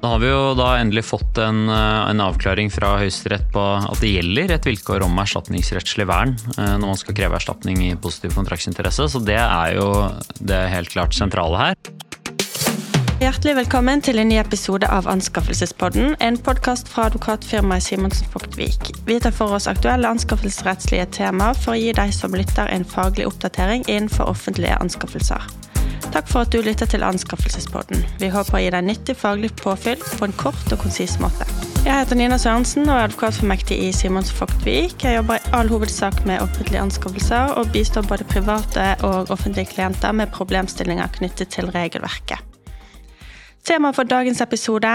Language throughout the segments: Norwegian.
Da har vi jo da endelig fått en, eh, en avklaring fra Høyesterett på at det gjelder et vilkår om erstatningsrettslig vern eh, når man skal kreve erstatning i positiv kontraktsinteresse, så det er jo det helt klart sentrale her. Hjertelig velkommen til en ny episode av Anskaffelsespodden, en podkast fra advokatfirmaet Simonsen Fogtvik. Vi tar for oss aktuelle anskaffelsesrettslige temaer for å gi deg som lytter en faglig oppdatering innenfor offentlige anskaffelser. Takk for at du lytter til Anskaffelsespodden. Vi håper å gi deg nyttig faglig påfyll på en kort og konsis måte. Jeg heter Nina Sørensen og er advokat for mektig i Simons Fogtvik. Jeg jobber i all hovedsak med offentlige anskaffelser og bistår både private og offentlige klienter med problemstillinger knyttet til regelverket. Temaet for dagens episode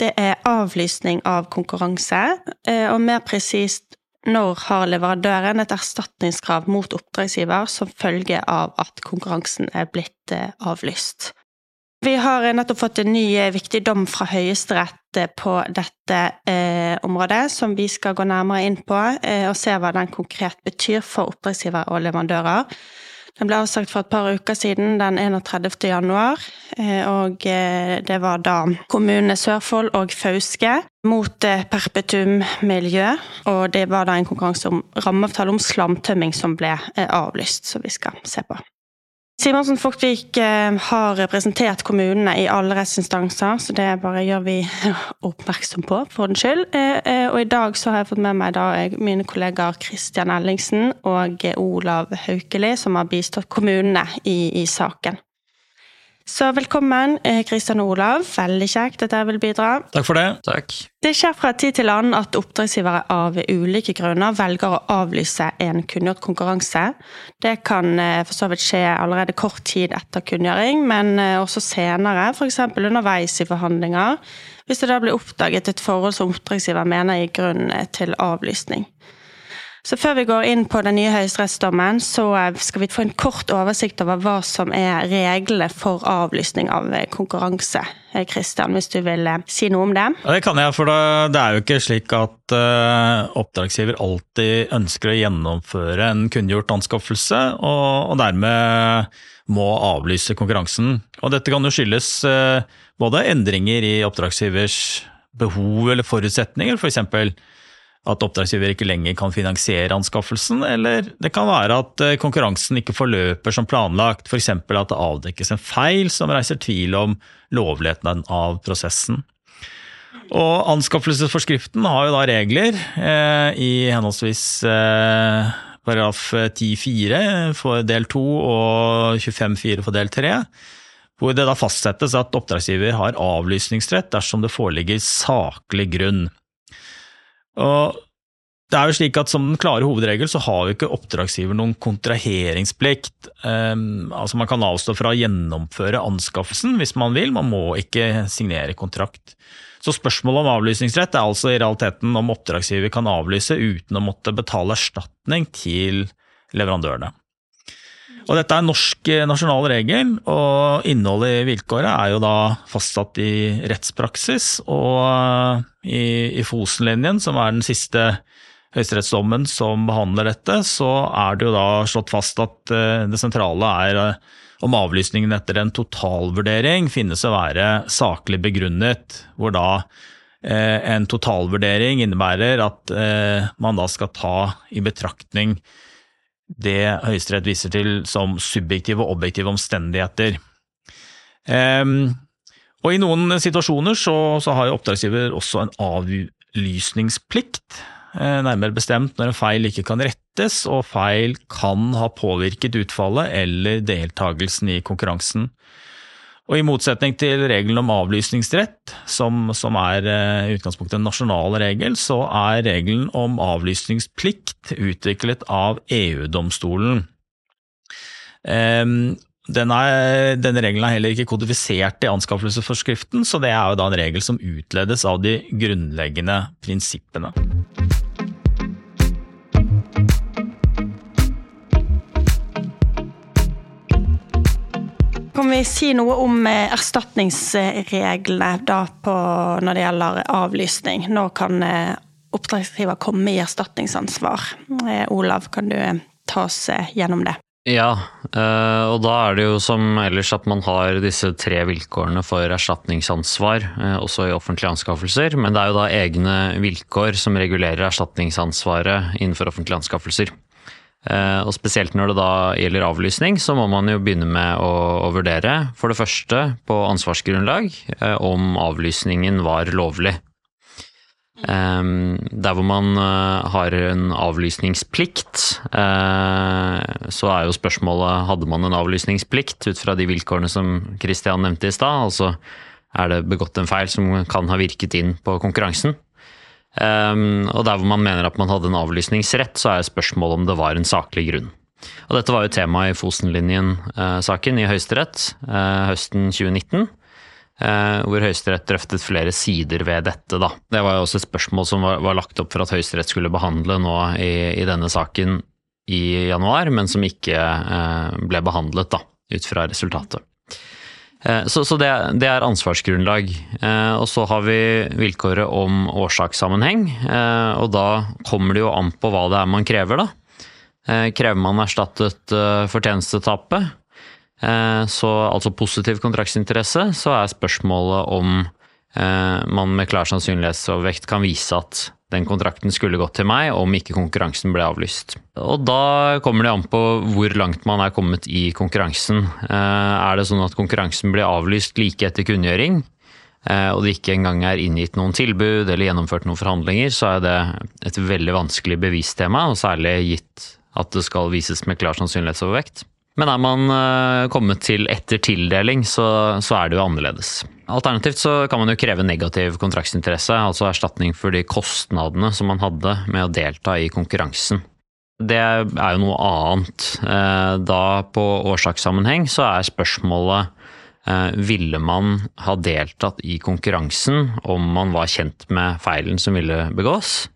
det er avlysning av konkurranse, eh, og mer presist når har leverandøren et erstatningskrav mot oppdragsgiver som følge av at konkurransen er blitt eh, avlyst. Vi har nettopp fått en ny eh, viktig dom fra Høyesterett på dette eh, området, som vi skal gå nærmere inn på eh, og se hva den konkret betyr for oppdragsgiver og leverandører. Den ble avsagt for et par uker siden, den 31. januar. Eh, og eh, det var da kommunene Sørfold og Fauske mot eh, Perpetum miljø. Og det var da en konkurranse om rammeavtale om slamtømming som ble avlyst, som vi skal se på. Simonsen Fogtvik eh, har representert kommunene i alle rettsinstanser, så det bare gjør vi oppmerksom på, for den skyld. Eh, eh, og i dag så har jeg fått med meg da mine kollegaer Kristian Ellingsen og Olav Haukeli, som har bistått kommunene i, i saken. Så velkommen, Kristian og Olav. Veldig kjekt at dere vil bidra. Takk for det. Takk. Det skjer fra tid til annen at oppdragsgivere av ulike grunner velger å avlyse en kunngjort konkurranse. Det kan eh, for så vidt skje allerede kort tid etter kunngjøring, men eh, også senere, f.eks. underveis i forhandlinger, hvis det da blir oppdaget et forhold som oppdragsgiver mener gir grunn til avlysning. Så før vi går inn på den nye høyesterettsdommen, så eh, skal vi få en kort oversikt over hva som er reglene for avlysning av eh, konkurranse. Kristian, eh, hvis du vil si noe om det? Det kan jeg, for det er jo ikke slik at oppdragsgiver alltid ønsker å gjennomføre en kunngjort anskaffelse, og, dermed må avlyse konkurransen. Og dette kan jo skyldes både endringer i oppdragsgivers behov eller forutsetninger, f.eks. For at oppdragsgiver ikke lenger kan finansiere anskaffelsen, eller det kan være at eh, konkurransen ikke forløper som planlagt, f.eks. at det avdekkes en feil som reiser tvil om lovligheten av prosessen. Og Anskaffelsesforskriften har jo da regler eh, i henholdsvis eh, paragraf 10-4 for del 2 og 25-4 for del 3, hvor det da fastsettes at oppdragsgiver har avlysningsrett dersom det foreligger saklig grunn. Og det er jo slik at Som den klare hovedregel så har jo ikke oppdragsgiver noen kontraheringsplikt. Um, altså Man kan avstå fra å gjennomføre anskaffelsen hvis man vil, man må ikke signere kontrakt. Så Spørsmålet om avlysningsrett er altså i realiteten om oppdragsgiver kan avlyse uten å måtte betale erstatning til leverandørene. Og Dette er norsk eh, nasjonal regel, og innholdet i vilkåret er jo da fastsatt i rettspraksis. Og eh, i, i Fosen-linjen, som er den siste høyesterettsdommen som behandler dette, så er det jo da slått fast at eh, det sentrale er om avlysningen etter en totalvurdering finnes å være saklig begrunnet, hvor da en totalvurdering innebærer at man da skal ta i betraktning det Høyesterett viser til som subjektive og objektive omstendigheter. Um, og I noen situasjoner så, så har jo oppdragsgiver også en avlysningsplikt, eh, nærmere bestemt når en feil ikke kan rettes og feil kan ha påvirket utfallet eller deltakelsen i konkurransen. Og I motsetning til regelen om avlysningsrett, som, som er eh, i utgangspunktet en nasjonal regel, så er regelen om avlysningsplikt utviklet av EU-domstolen. Um, denne, denne, regelen er heller ikke kodifisert i anskaffelsesforskriften, så det er jo da en regel som utledes av de grunnleggende prinsippene. Kan vi si noe om eh, erstatningsreglene da på, når det gjelder avlysning? Nå kan eh, oppdragsgiver komme i erstatningsansvar? Eh, Olav, kan du ta oss gjennom det? Ja, og da er det jo som ellers at man har disse tre vilkårene for erstatningsansvar, også i offentlige anskaffelser. Men det er jo da egne vilkår som regulerer erstatningsansvaret innenfor offentlige anskaffelser. Eh, og spesielt når det da gjelder avlysning, så må man jo begynne med å, å vurdere, for det første på ansvarsgrunnlag, om avlysningen var lovlig. Um, der hvor man uh, har en avlysningsplikt, så er jo spørsmålet hadde man en avlysningsplikt ut fra de vilkårene som Christian nevnte i stad. Altså er det begått en feil som kan ha virket inn på konkurransen. Um, og der hvor man mener at man hadde en avlysningsrett, så er spørsmålet om det var en saklig grunn. Og dette var jo tema i Fosenlinjen-saken uh, i Høyesterett høsten 2019. Eh, hvor Høyesterett drøftet flere sider ved dette. Da. Det var jo også et spørsmål som var, var lagt opp for at Høyesterett skulle behandle nå i, i, denne saken i januar, men som ikke eh, ble behandlet da, ut fra resultatet. Eh, så, så det, det, er ansvarsgrunnlag. Eh, og så har vi vilkåret om årsakssammenheng. Eh, og da kommer det jo an på hva det er man krever, da. Krever man erstattet fortjenestetapet? Eh, så altså positiv kontraktsinteresse, så er spørsmålet om man med klar sannsynlighetsovervekt kan vise at den kontrakten skulle gått til meg om ikke konkurransen ble avlyst. Og da kommer det an på hvor langt man er kommet i konkurransen. Eh, er det sånn at konkurransen blir avlyst like etter kunngjøring, og det ikke engang er inngitt noen tilbud eller gjennomført noen forhandlinger, så er det et veldig vanskelig bevistema, og særlig gitt at det skal vises med klar sannsynlighetsovervekt. Men er man uh, kommet til etter tildeling, så, så, er det jo annerledes. Alternativt så kan man jo kreve negativ kontraktsinteresse, altså erstatning for de kostnadene som man hadde med å delta i konkurransen. Det er jo noe annet. Uh, da på årsakssammenheng så er spørsmålet uh, ville man ha deltatt i konkurransen om man var kjent med feilen som ville begås?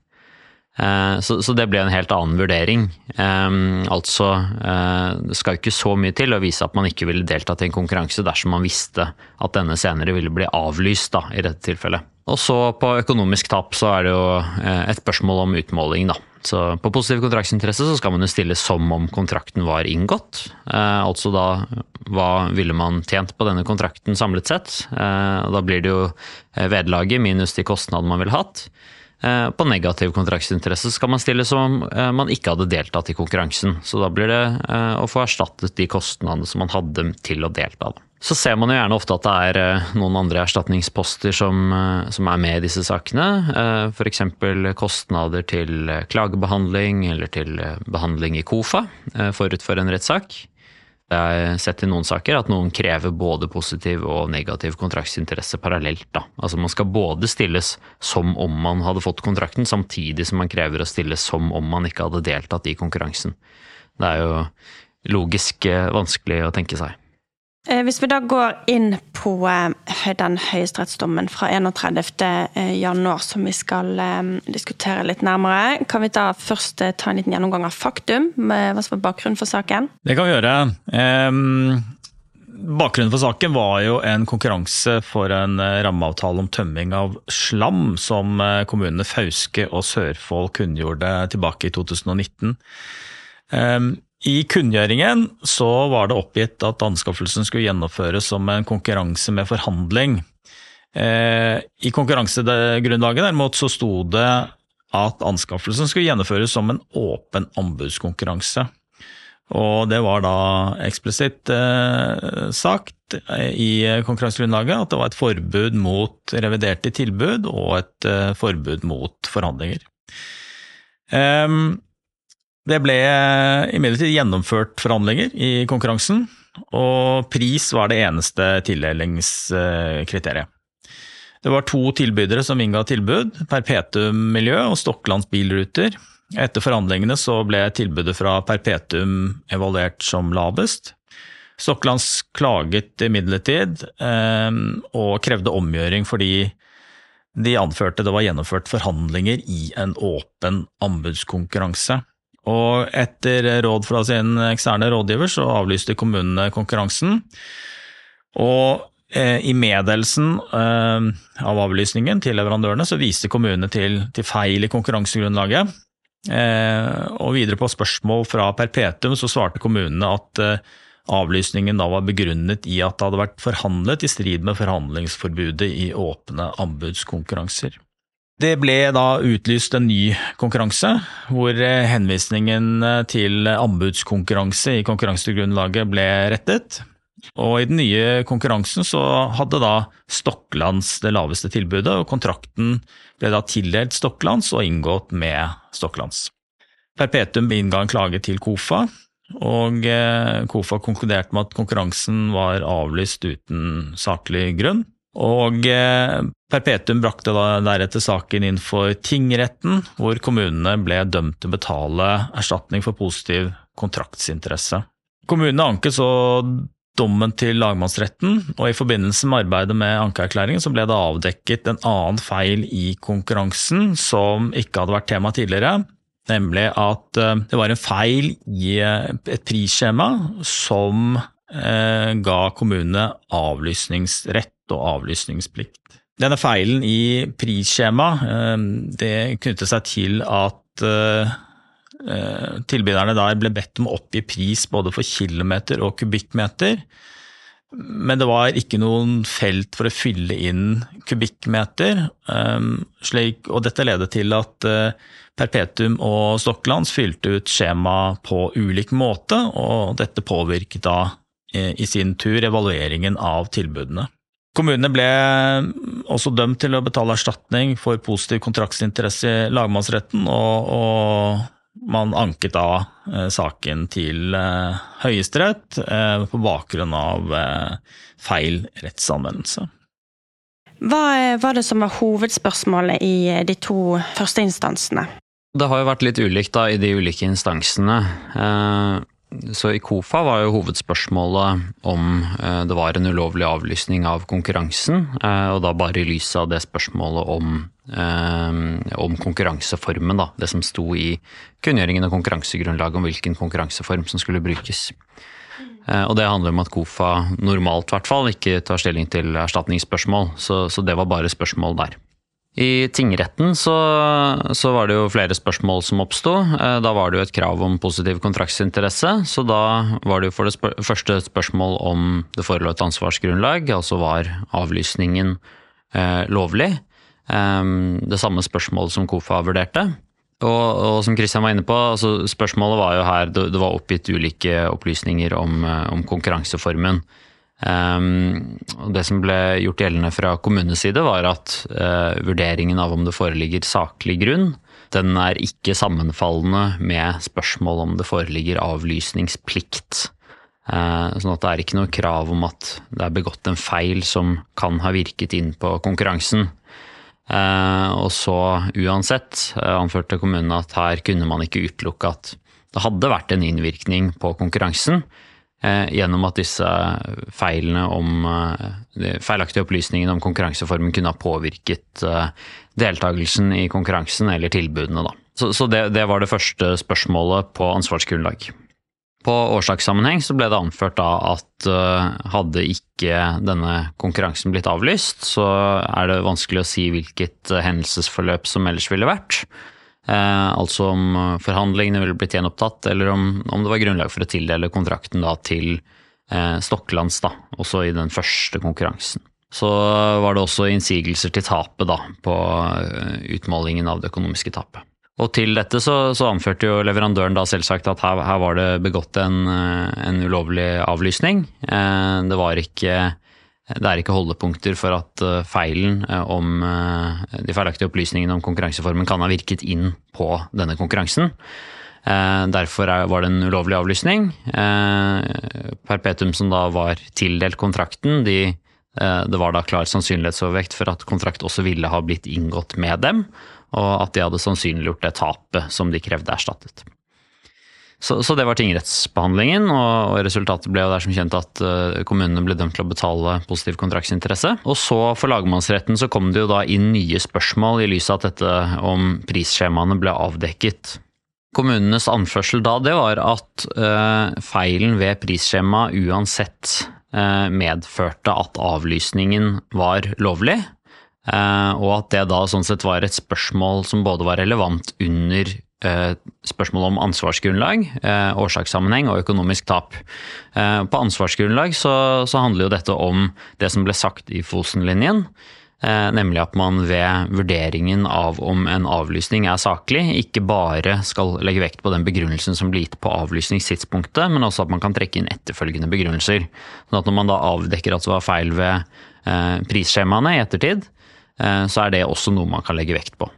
Eh, så, så, det ble en helt annen vurdering. Um, altså, uh, det skal ikke så mye til å vise at man ikke ville deltatt i en konkurranse dersom man visste at denne senere ville bli avlyst, da, i dette tilfellet. Og så på økonomisk tap så er det jo uh, et spørsmål om utmåling, da. Så på positiv kontraktsinteresse så skal man jo stille som om kontrakten var inngått. Uh, altså da hva ville man tjent på denne kontrakten samlet sett? da blir det jo vederlaget minus de kostnadene man ville hatt. Eh, på negativ kontraktsinteresse skal man stille som om eh, man ikke hadde deltatt i konkurransen. Så da blir det eh, å få erstattet de kostnadene som man hadde til å delta. Så ser man jo gjerne ofte at det er noen andre erstatningsposter som, som er med i disse sakene. F.eks. kostnader til klagebehandling eller til behandling i KOFA forut for en rettssak. Jeg har sett i noen saker at noen krever både positiv og negativ kontraktsinteresse parallelt. Da. Altså Man skal både stilles som om man hadde fått kontrakten, samtidig som man krever å stilles som om man ikke hadde deltatt i konkurransen. Det er jo logisk eh, vanskelig å tenke seg. Eh, hvis vi da går inn på eh, den høyesterettsdommen fra 31. Eh, som vi skal diskutere litt nærmere, kan vi da først ta en liten gjennomgang av faktum? Hva som var bakgrunnen for saken? Det kan vi gjøre. Bakgrunnen for saken var jo en konkurranse for en rammeavtale om tømming av slam som kommunene Fauske og Sørfold kunngjorde tilbake i 2019. I kunngjøringen så var det oppgitt at anskaffelsen skulle gjennomføres som en konkurranse med forhandling. Eh, I konkurransegrunnlaget derimot så sto det at anskaffelsen skulle gjennomføres som en åpen anbudskonkurranse. Og det var da eksplisitt eh, sagt i konkurransegrunnlaget at det var et forbud mot reviderte tilbud og et eh, forbud mot forhandlinger. Um, det ble imidlertid gjennomført forhandlinger i konkurransen, og pris var det eneste tildelingskriteriet. Det var to tilbydere som innga tilbud, Perpetum Miljø og Stokkelands Bilruter. Etter forhandlingene så ble tilbudet fra Perpetum evaluert som lavest. Stokkelands klaget imidlertid eh, og krevde omgjøring fordi de anførte det var gjennomført forhandlinger i en åpen anbudskonkurranse. Og etter råd fra sin eksterne rådgiver så avlyste kommunene konkurransen. Og eh, i meddelelsen eh, av avlysningen til leverandørene så viste kommunene til, til feil i konkurransegrunnlaget. Og videre på spørsmål fra Perpetum så svarte kommunene at avlysningen da var begrunnet i at det hadde vært forhandlet i strid med forhandlingsforbudet i åpne anbudskonkurranser. Det ble da utlyst en ny konkurranse, hvor henvisningen til anbudskonkurranse i konkurransegrunnlaget ble rettet. Og i den nye konkurransen så hadde da Stokklands det laveste tilbudet, og kontrakten ble da tildelt Stokklands og inngått med Stokklands. Perpetuum innga en klage til KOFA, og eh, KOFA konkluderte med at konkurransen var avlyst uten saklig grunn. Og Perpetum brakte da deretter saken inn for tingretten, hvor kommunene ble dømt til å betale erstatning for positiv kontraktsinteresse. Kommunene anket så dommen til lagmannsretten, og i forbindelse med arbeidet med ankeerklæringen så ble det avdekket en annen feil i konkurransen som ikke hadde vært tema tidligere. Nemlig at eh, det var en feil i eh, et prisskjema som eh, ga kommunene avlysningsrett og avlysningsplikt. Denne feilen i prisskjemaet det knyttet seg til at tilbyderne der ble bedt om å oppgi pris både for kilometer og kubikkmeter. Men det var ikke noen felt for å fylle inn kubikkmeter. og dette ledet til at Perpetuum og Stocklands fylte ut skjema på ulik måte, og dette påvirket da eh, i sin tur evalueringen av tilbudene. Kommunene ble også dømt til å betale erstatning for positiv kontraktsinteresse i lagmannsretten, og, og man anket da eh, saken til eh, Høyesterett eh, på bakgrunn av feil rettsanvendelse. Hva var det som var hovedspørsmålet i de to første instansene? Det har jo vært litt ulikt da i de ulike instansene. Eh, så i KOFA var jo hovedspørsmålet om eh, det var en ulovlig avlysning av konkurransen, eh, og da bare i lys av det spørsmålet om, om konkurranseformen, da. Det som sto i kunngjøringen og konkurransegrunnlaget om hvilken konkurranseform som skulle brukes. Og det handler om at KOFA normalt hvert fall ikke tar stilling til erstatningsspørsmål, så, så det var bare spørsmål der. I tingretten så, så, var det jo flere spørsmål som oppsto. Eh, da var det jo et krav om positiv kontraktsinteresse, så da var det jo for det spør første spørsmål om det forelå et ansvarsgrunnlag, altså var avlysningen eh, lovlig. Eh, det samme spørsmålet som KOFA vurderte. Og, og som Kristian var inne på, altså spørsmålet var jo her det, det var oppgitt ulike opplysninger om, eh, om konkurranseformen. Um, det som ble gjort gjeldende fra kommunenes side, var at uh, vurderingen av om det foreligger saklig grunn, den er ikke sammenfallende med spørsmål om det foreligger avlysningsplikt. Uh, sånn at det er ikke noe krav om at det er begått en feil som kan ha virket inn på konkurransen. Uh, og så uansett anførte kommunen at her kunne man ikke utelukke at det hadde vært en innvirkning på konkurransen. Eh, gjennom at disse feilene om eh, feilaktige opplysningene om konkurranseformen kunne ha påvirket eh, deltakelsen i konkurransen eller tilbudene. Da. Så, så det, det, var det første spørsmålet på ansvarsgrunnlag. På årsakssammenheng så ble det anført da at hadde ikke denne konkurransen blitt avlyst, så er det vanskelig å si hvilket hendelsesforløp som ellers ville vært. Eh, altså om eh, forhandlingene ville blitt gjenopptatt, eller om, om, det var grunnlag for å tildele kontrakten da, til eh, Stokklands, da, også i den første konkurransen. Så var det også innsigelser til tapet da, på utmålingen av det økonomiske tapet. Og til dette så, så anførte jo leverandøren da selvsagt at her, her var det begått en, en ulovlig avlysning. Det var ikke det er ikke holdepunkter for at eh, feilen eh, om eh, de feilaktige opplysningene om konkurranseformen kan ha virket inn på denne konkurransen. Derfor var det en ulovlig avlysning. Perpetum, som da var tildelt kontrakten, de, det var da klar sannsynlighetsovervekt for at kontrakt også ville ha blitt inngått med dem, og at de hadde sannsynliggjort det tapet som de krevde erstattet. Så, så, det var tingrettsbehandlingen, og, resultatet ble jo der som kjent at uh, kommunene ble dømt til å betale positiv kontraktsinteresse. Og så for lagmannsretten så kom det jo da inn nye spørsmål i lys av at dette om prisskjemaene ble avdekket. Kommunenes anførsel da det var at uh, feilen ved prisskjema uansett uh, medførte at avlysningen var lovlig. Og at det da sånn sett var et spørsmål som både var relevant under spørsmål om ansvarsgrunnlag, årsakssammenheng og økonomisk tap. På ansvarsgrunnlag så, så handler jo dette om det som ble sagt i Fosen-linjen. Eh, nemlig at man ved vurderingen av om en avlysning er saklig, ikke bare skal legge vekt på den begrunnelsen som blir gitt på avlysningstidspunktet, men også at man kan trekke inn etterfølgende begrunnelser. Sånn at når man da avdekker at det var feil ved eh, prisskjemaene i ettertid, eh, så er det også noe man kan legge vekt på.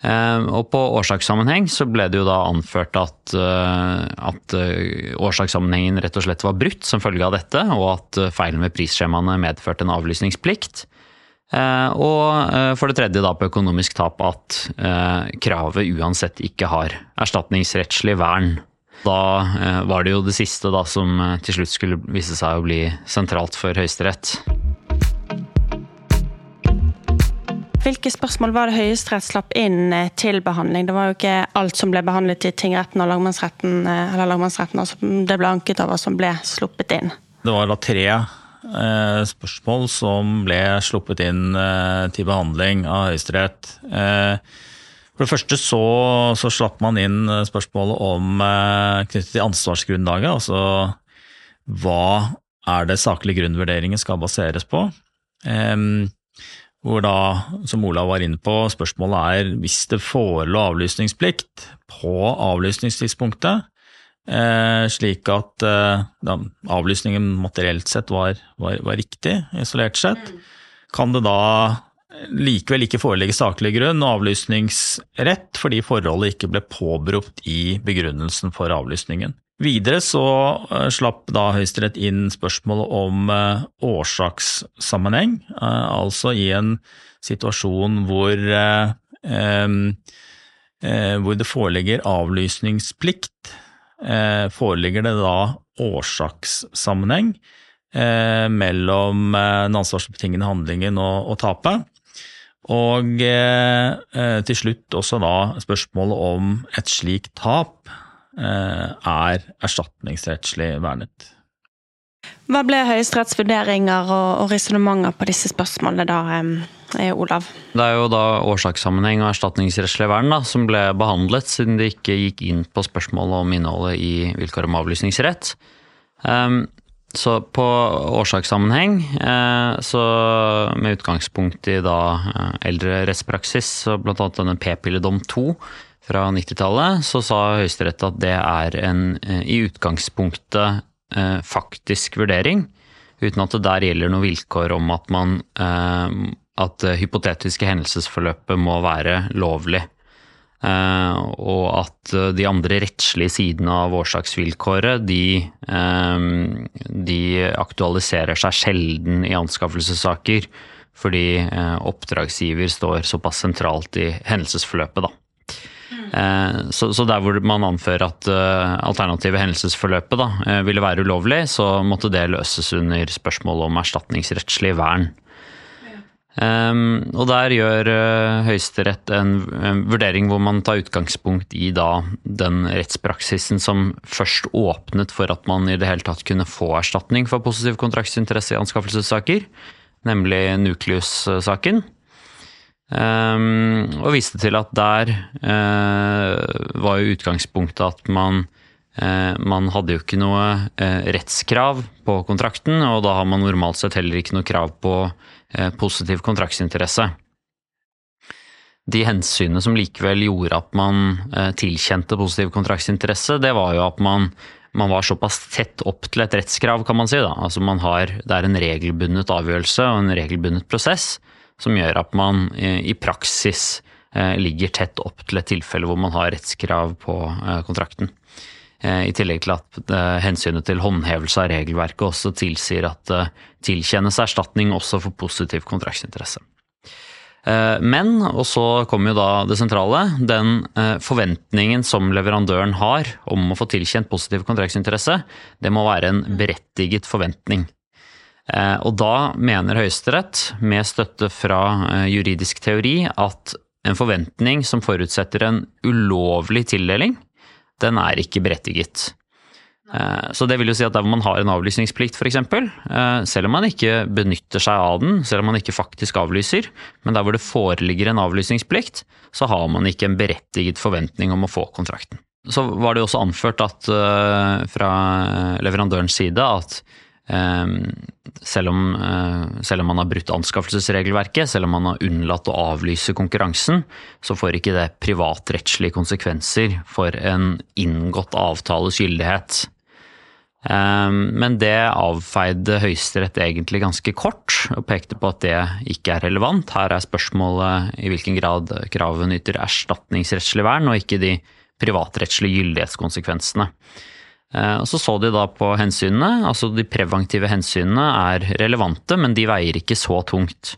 Og på årsakssammenheng så ble det jo da anført at, at, årsakssammenhengen rett og slett var brutt som følge av dette, og at feilen med prisskjemaene medførte en avlysningsplikt. Eh, og eh, for det tredje da på økonomisk tap at eh, kravet uansett ikke har erstatningsrettslig vern. Da var det jo det siste da som til slutt skulle vise seg å bli sentralt for Høyesterett. Hvilke spørsmål var det Høyesterett slapp inn til behandling? Det var jo ikke alt som ble behandlet i tingretten og lagmannsretten, eller lagmannsretten, altså, det ble anket over, som ble sluppet inn. Det var da tre Eh, spørsmål som ble sluppet inn eh, til behandling av Høyesterett. Eh, for det første så, så, slapp man inn spørsmålet om knyttet til ansvarsgrunnlaget. Altså hva er det saklige grunnvurderingen skal baseres på? Hvor da, som Olav var inne på, spørsmålet er hvis det forelå avlysningsplikt på avlysningstidspunktet, Eh, slik at eh, da, avlysningen materielt sett var, var, var, riktig, isolert sett. Mm. Kan det da likevel ikke foreligge saklig grunn og avlysningsrett fordi forholdet ikke ble påberopt i begrunnelsen for avlysningen. Videre så uh, slapp da Høyesterett inn spørsmålet om uh, årsakssammenheng, uh, altså i en situasjon hvor, hvor det foreligger avlysningsplikt Eh, foreligger det da årsakssammenheng eh, mellom eh, den ansvarsbetingende handlingen og tapet. Og til slutt også da spørsmålet om et slikt tap er erstatningsrettslig vernet. Hva ble Høyesteretts vurderinger og, og resonnementer på disse spørsmålene da, Olav? Det er jo da årsakssammenheng og erstatningsrettslig vern da, som ble behandlet, siden det ikke gikk inn på spørsmålet om innholdet i vilkår om avlysningsrett. Um, så på årsakssammenheng, eh, så med utgangspunkt i da eh, eldre rettspraksis, så bl.a. denne p-pilledom 2 fra 90-tallet, så sa Høyesterett at det er en eh, i utgangspunktet faktisk vurdering, uten at det der gjelder noe vilkår om at man at det hypotetiske hendelsesforløpet må være lovlig. Og at de andre rettslige sidene av årsaksvilkåret de, de aktualiserer seg sjelden i anskaffelsessaker, fordi oppdragsgiver står såpass sentralt i hendelsesforløpet. Da. Uh, så, så, der hvor man anfører at alternativet hendelsesforløpet da, ville være ulovlig, så måtte det løses under spørsmålet om erstatningsrettslig vern. Um, og der gjør uh, Høyesterett en, en, vurdering hvor man tar utgangspunkt i da den rettspraksisen som først åpnet for at man i det hele tatt kunne få erstatning for positiv kontraktsinteresse i anskaffelsessaker, nemlig Nucleus-saken. Um, og viste til at der uh, var jo utgangspunktet at man uh, man hadde jo ikke noe rettskrav på kontrakten, og da har man normalt sett heller ikke noe krav på positiv kontraktsinteresse. De hensynene som likevel gjorde at man tilkjente positiv kontraktsinteresse, det var jo at man, man var såpass tett opp til et rettskrav, kan man si. Da. Altså man har, det er en regelbundet avgjørelse og en regelbundet prosess som gjør at man eh, i praksis ligger tett opp til et tilfelle hvor man har rettskrav på kontrakten. Eh, I tillegg til at eh, hensynet til håndhevelse av regelverket også tilsier at det tilkjennes erstatning også for positiv kontraktsinteresse. Eh, men, og så kommer jo da det sentrale, den forventningen som leverandøren har om å få tilkjent positiv kontraktsinteresse, det må være en berettiget forventning. Og da mener Høyesterett, med støtte fra juridisk teori, at en forventning som forutsetter en ulovlig tildeling, den er ikke berettiget. Eh, så det vil jo si at der hvor man har en avlysningsplikt f.eks., eh, selv om man ikke benytter seg av den, selv om man ikke faktisk avlyser, men der hvor det foreligger en avlysningsplikt, så har man ikke en berettiget forventning om å få kontrakten. Så var det jo også anført at, eh, fra leverandørens side at selv om, selv om, man har brutt anskaffelsesregelverket, selv om man har unnlatt å avlyse konkurransen, så får ikke det privatrettslige konsekvenser for en inngått avtales gyldighet. Ehm, men det avfeide Høyesterett egentlig ganske kort, og pekte på at det ikke er relevant. Her er spørsmålet i hvilken grad kravet nyter erstatningsrettslig vern, og ikke de privatrettslige gyldighetskonsekvensene. Ehm, og så så de da på hensynene, altså de preventive hensynene er relevante, men de veier ikke så tungt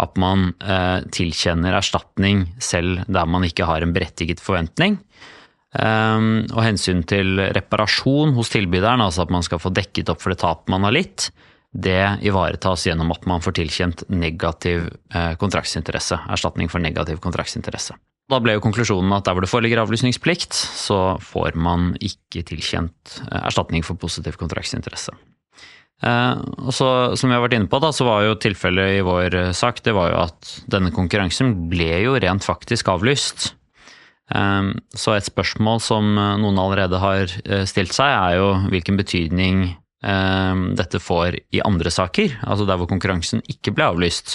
at man eh, tilkjenner erstatning selv der man ikke har en berettiget forventning. Ehm, og hensyn til reparasjon hos tilbyderen, altså at man skal få dekket opp for det tapet man har litt, det ivaretas gjennom at man får tilkjent negativ eh, kontraktsinteresse. Erstatning for negativ kontraktsinteresse. Da ble jo konklusjonen at der hvor det foreligger avlysningsplikt, så får man ikke tilkjent eh, erstatning for positiv kontraktsinteresse. Eh, og så, som vi har vært inne på, da, så var jo tilfellet i vår sak det var jo at denne konkurransen ble jo rent faktisk avlyst. Så et spørsmål som eh, noen allerede har eh, stilt seg, er jo hvilken betydning dette får i andre saker, altså der hvor konkurransen ikke ble avlyst.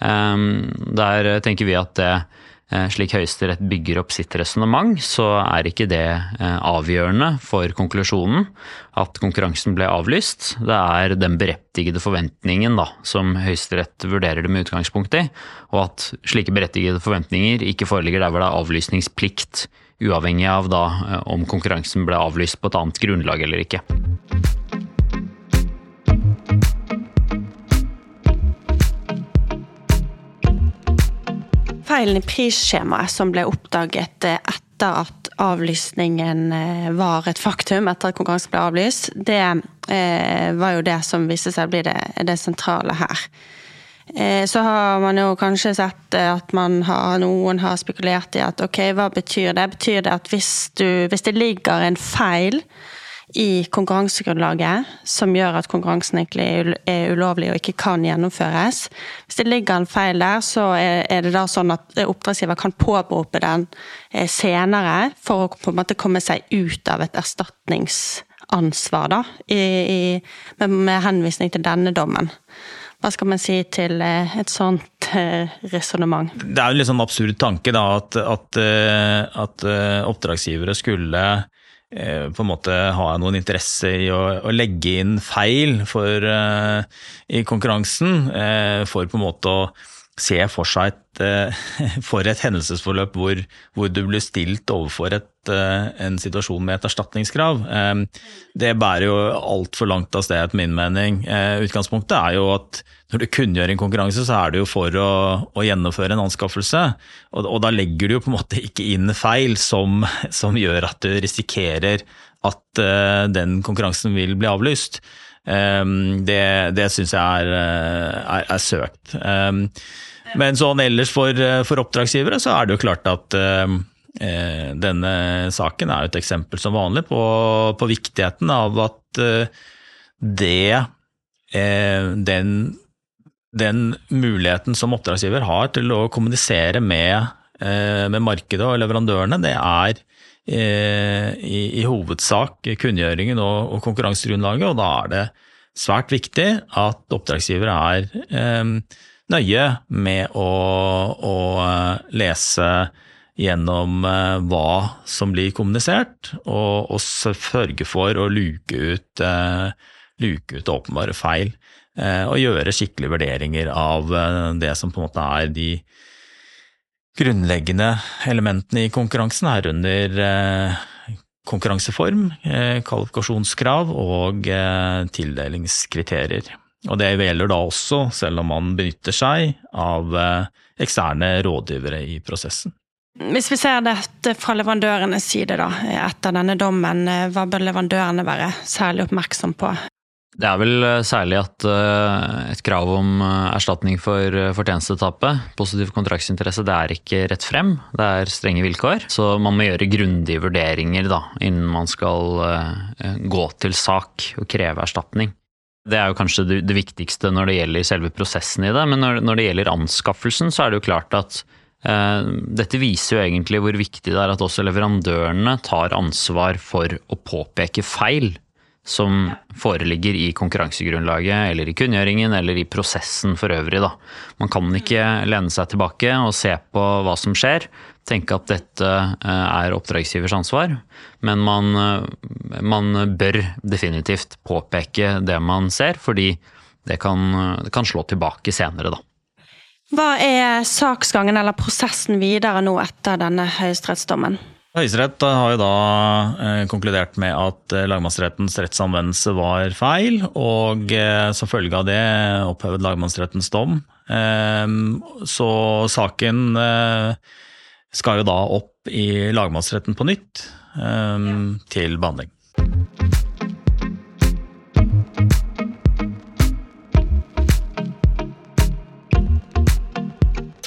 Der tenker vi at det Eh, slik Høyesterett bygger opp sitt resonnement, så er ikke det eh, avgjørende for konklusjonen at konkurransen ble avlyst. Det er den berettigede forventningen da, som Høyesterett vurderer det med utgangspunkt i, og at slike berettigede forventninger ikke foreligger der hvor det er avlysningsplikt, uavhengig av da eh, om konkurransen ble avlyst på et annet grunnlag eller ikke. Feilen i prisskjemaet som ble oppdaget eh, etter at avlysningen eh, var et faktum, etter at konkurransen ble avlyst, det eh, var jo det som viste seg å bli det, det sentrale her. Så har man jo kanskje sett at har, noen har spekulert i at ok, hva betyr det? Betyr det at hvis, du, hvis det ligger en feil i konkurransegrunnlaget som gjør at konkurransen egentlig er ulovlig og ikke kan gjennomføres. Hvis det ligger en feil der, så er det da sånn at oppdragsgiver kan påberope den eh, senere for å på en måte komme seg ut av et erstatningsansvar, da, i, i, med henvisning til denne dommen. Hva skal man si til eh, et sånt eh, resonnement? Det er jo en litt sånn absurd tanke da, at, at, at oppdragsgivere skulle på en måte har jeg noen interesse i å, å legge inn feil for, uh, i konkurransen, uh, for på en måte å se for seg et, uh, for et hendelsesforløp hvor, hvor, du blir stilt overfor et, en situasjon med et erstatningskrav. Det bærer jo altfor langt av sted, etter min mening. Utgangspunktet er jo at når du kunngjør en konkurranse, så er det jo for å, å gjennomføre en anskaffelse. Og, og, da legger du jo på en måte ikke inn feil som, som gjør at du risikerer at den konkurransen vil bli avlyst. Um, det det syns jeg er, eh, er, er søkt. Um, men sånn ellers for, for, oppdragsgivere så er det jo klart at uh, denne saken er jo et eksempel som vanlig på, på viktigheten av at det den den muligheten som oppdragsgiver har til å kommunisere med, eh, med markedet og leverandørene, det er eh, i, hovedsak kunngjøringen og, og, konkurransegrunnlaget, og da er det svært viktig at oppdragsgivere er eh, nøye med å, lese gjennom hva som blir kommunisert, og, og sørge for å luke ut, luke ut åpenbare feil. Eh, og gjøre skikkelige vurderinger av eh, det som på en måte er de grunnleggende elementene i konkurransen, herunder eh, konkurranseform, kvalifikasjonskrav og tildelingskriterier. Og det gjelder da også selv om man benytter seg av eksterne rådgivere i prosessen. Hvis vi ser dette fra leverandørenes side, da, etter denne dommen, hva bør leverandørene være særlig oppmerksom på? Det er vel eh, særlig at uh, et krav om uh, erstatning for fortjenestetapet, positiv kontraktsinteresse, det er ikke rett frem. Det er strenge vilkår. Så man må gjøre grundige vurderinger da, innen man skal gå til sak og kreve erstatning. Det er jo kanskje det, viktigste når det gjelder selve prosessen i det. Men når det gjelder anskaffelsen, så er det jo klart at dette viser jo egentlig hvor viktig det er at også leverandørene tar ansvar for å påpeke feil som foreligger i konkurransegrunnlaget eller i kunngjøringen eller i prosessen for øvrig. Da. Man kan ikke lene seg tilbake og se på hva som skjer, tenke at dette eh, er oppdragsgivers ansvar, men man, eh, man bør definitivt påpeke det man ser, fordi det kan, det kan slå tilbake senere, da. Hva er saksgangen eller prosessen videre nå etter denne høyesterettsdommen? Høyesterett har jo da eh, konkludert med at eh, lagmannsrettens rettsanvendelse var feil, og eh, som følge av det opphevet lagmannsrettens dom. Eh, så saken eh, skal jo da opp i lagmannsretten på nytt eh, til behandling.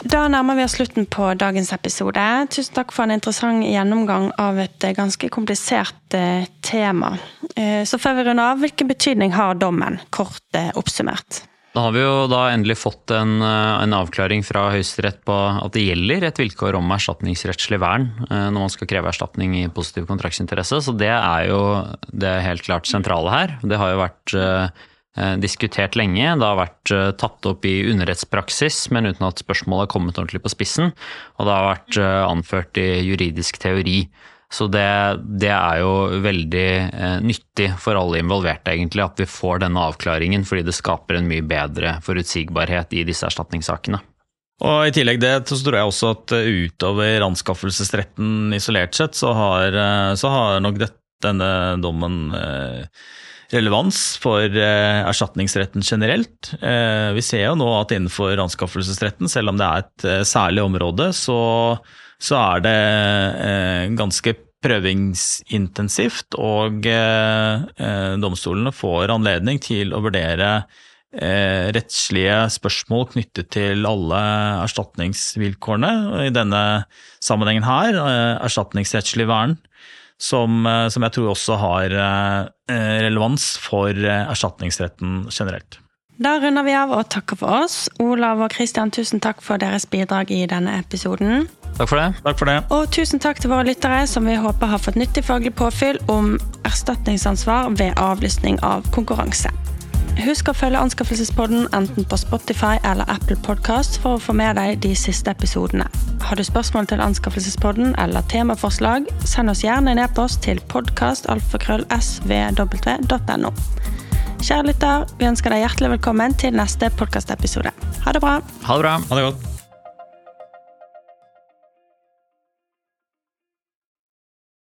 Da nærmer vi oss slutten på dagens episode. Tusen takk for en interessant gjennomgang av et eh, ganske komplisert eh, tema. Eh, så før vi runder av, hvilken betydning har dommen, kort oppsummert? Da har vi jo da endelig fått en, en avklaring fra Høyesterett på at det gjelder et vilkår om erstatningsrettslig vern når man skal kreve erstatning i positiv kontraktsinteresse. Så det er jo det helt klart sentrale her. Det har jo vært diskutert lenge. Det har vært eh, tatt opp i underrettspraksis, men uten at spørsmålet har kommet ordentlig på spissen. Og det har vært eh, anført i juridisk teori. Så det, det er jo veldig eh, nyttig for alle involverte, egentlig, at vi får denne avklaringen, fordi det skaper en mye bedre forutsigbarhet i disse erstatningssakene. Og I tillegg det, så tror jeg også at utover anskaffelsesretten isolert sett, så har, så har nok dette, denne dommen eh, relevans for eh, erstatningsretten generelt. Eh, vi ser jo nå at innenfor anskaffelsesretten, selv om det er et eh, særlig område, så, så er det ganske prøvingsintensivt, og domstolene får anledning til å vurdere rettslige spørsmål knyttet til alle erstatningsvilkårene. I denne sammenhengen her erstatningsrettslig vern som, eh, som jeg tror også har eh, relevans for eh, erstatningsretten generelt. Da runder vi av og takker for oss. Olav og Kristian, tusen takk for deres bidrag i denne episoden. Takk for det. Takk for det. Og tusen takk til våre lyttere, som vi håper har fått nyttig faglig påfyll om erstatningsansvar ved avlysning av konkurranse. Husk å følge Anskaffelsespodden enten på Spotify eller Apple Podkast for å få med deg de siste episodene. Har du spørsmål til Anskaffelsespodden eller temaforslag, send oss gjerne en e-post til podkastalfakrøllsvw.no. Kjære lytter, vi ønsker deg hjertelig velkommen til neste podkastepisode. Ha det bra. Ha det bra. Ha det godt.